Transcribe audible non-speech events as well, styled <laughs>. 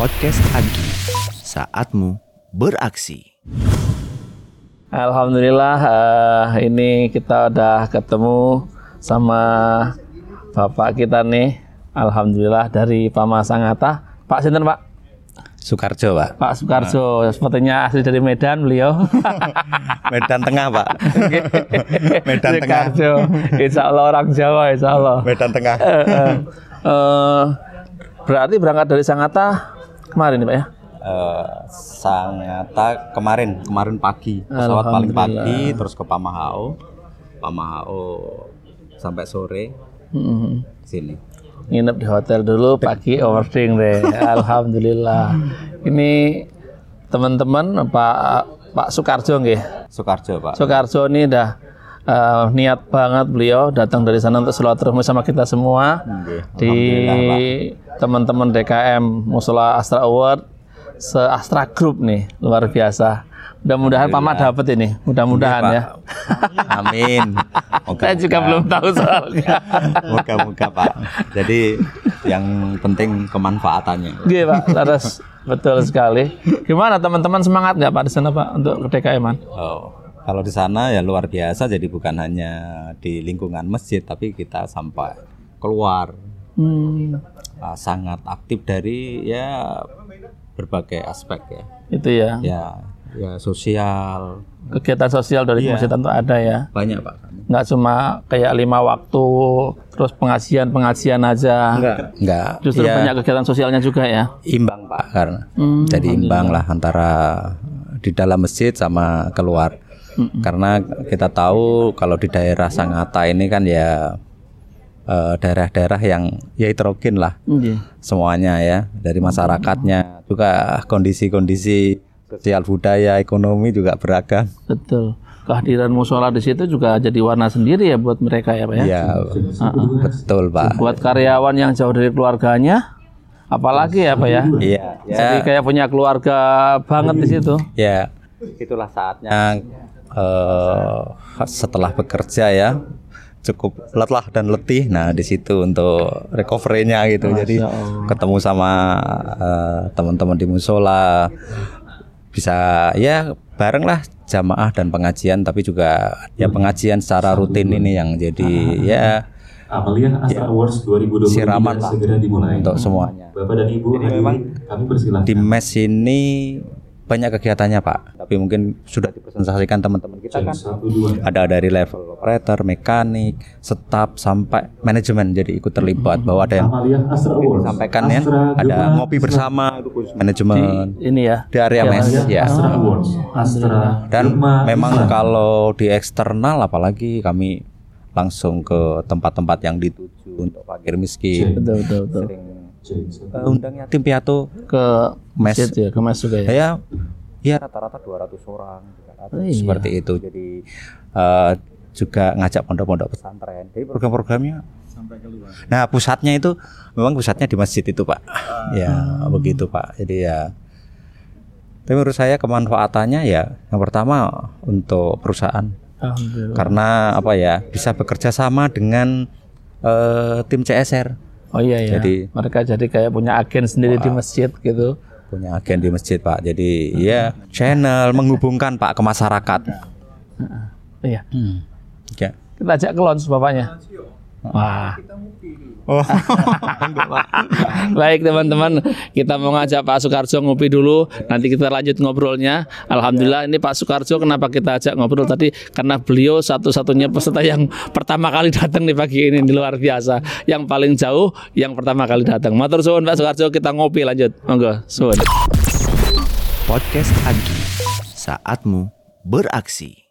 Podcast Agi, saatmu beraksi. Alhamdulillah eh, ini kita udah ketemu sama bapak kita nih. Alhamdulillah dari Pamasangata. Pak Sinten Pak? Sukarjo, Pak. Pak Sukarjo. Sepertinya asli dari Medan beliau. <laughs> Medan Tengah, Pak. <laughs> Medan Tengah. Sukarjo. Insya Allah orang Jawa, Insya Allah. Medan Tengah. Eh, eh, eh, berarti berangkat dari Sangata kemarin nih Pak ya? Eh, Sangata kemarin, kemarin pagi. Pesawat paling pagi terus ke Pamahao. Pamahao sampai sore Hmm. sini. nginep di hotel dulu pagi overthink deh <laughs> alhamdulillah ini teman-teman Pak Pak Sukarjo nggih Sukarjo, Pak. Sukarjo ini udah eh, niat banget beliau datang dari sana untuk silaturahmi sama kita semua di teman-teman DKM Musola Astra Award se Astra Group nih luar biasa mudah-mudahan Pama dapat ini mudah-mudahan ya Amin. saya juga belum tahu soalnya Moga-moga, Pak. Jadi yang penting kemanfaatannya. Iya Pak, laras betul sekali. Gimana teman-teman semangat nggak Pak di sana Pak untuk ke DKM-an? Oh, kalau di sana ya luar biasa. Jadi bukan hanya di lingkungan masjid, tapi kita sampai keluar Hmm, uh, sangat aktif dari ya berbagai aspek ya. itu ya. Ya, ya sosial Kegiatan sosial dari Iya. masjid tentu ada ya. banyak pak. Nggak cuma kayak lima waktu, terus pengajian pengajian aja. Enggak. Justru ya, banyak kegiatan sosialnya juga ya. imbang pak karena. Hmm, Jadi imbang lah antara di dalam masjid sama keluar. Karena kita tahu kalau di daerah Sangata ini kan ya daerah-daerah yang ya heterogen lah. Iya. semuanya ya dari masyarakatnya juga kondisi-kondisi sosial budaya ekonomi juga beragam Betul. Kehadiran musola di situ juga jadi warna sendiri ya buat mereka ya Pak ya. ya betul pak Buat karyawan yang jauh dari keluarganya, apalagi ya Pak ya. iya Jadi ya kayak punya keluarga banget di situ. ya itulah saatnya eh, setelah bekerja ya cukup lelah dan letih. Nah di situ untuk recovery-nya gitu. Jadi ketemu sama eh, teman-teman di musola. Bisa ya bareng lah jamaah dan pengajian tapi juga ya pengajian secara rutin ini yang jadi ya. Amalia Astra Awards 2023 Siraman segera dimulai. untuk semuanya. Bapak dan Ibu hadirin, kami persilahkan. di mes ini banyak kegiatannya pak. Tapi mungkin sudah dipresentasikan teman-teman kita kan. Ada dari level operator, mekanik, staf sampai manajemen. Jadi ikut terlibat bahwa ada yang Amalia Astra Awards. sampaikan ya. Ada ngopi bersama manajemen. Ini ya. di area mes ya. Astra Awards. Astra dan memang kalau di eksternal apalagi kami langsung ke tempat-tempat yang dituju untuk fakir miskin Betul betul betul. sering eh, undang yatim piatu Ke mes. Masjid ya, ke mes juga ya. ya ya rata-rata 200 orang 300, Oh, iya. seperti itu. Jadi eh, juga ngajak pondok-pondok pesantren. Jadi program-programnya? Sampai keluar. Nah pusatnya itu memang pusatnya di masjid itu pak. Ya begitu pak. Jadi ya. Tapi menurut saya kemanfaatannya ya yang pertama untuk perusahaan. Alhamdulillah. karena apa ya bisa bekerja sama dengan eh, tim CSR Oh iya ya. Jadi- mereka jadi kayak punya agen sendiri di masjid gitu. punya agen di masjid pak jadi ya channel menghubungkan pak ke masyarakat Iya. ya Kita ajak ke launch bapaknya. Wah. oh <laughs> Baik teman-teman, kita mau ngajak Pak Sukarjo ngopi dulu. Nanti kita lanjut ngobrolnya. Alhamdulillah ini Pak Sukarjo kenapa kita ajak ngobrol tadi karena beliau satu-satunya peserta yang pertama kali datang di pagi ini di luar biasa. Yang paling jauh yang pertama kali datang. Matur suwun Pak Sukarjo, kita ngopi lanjut. Monggo, suwun. Podcast Agi, saatmu beraksi.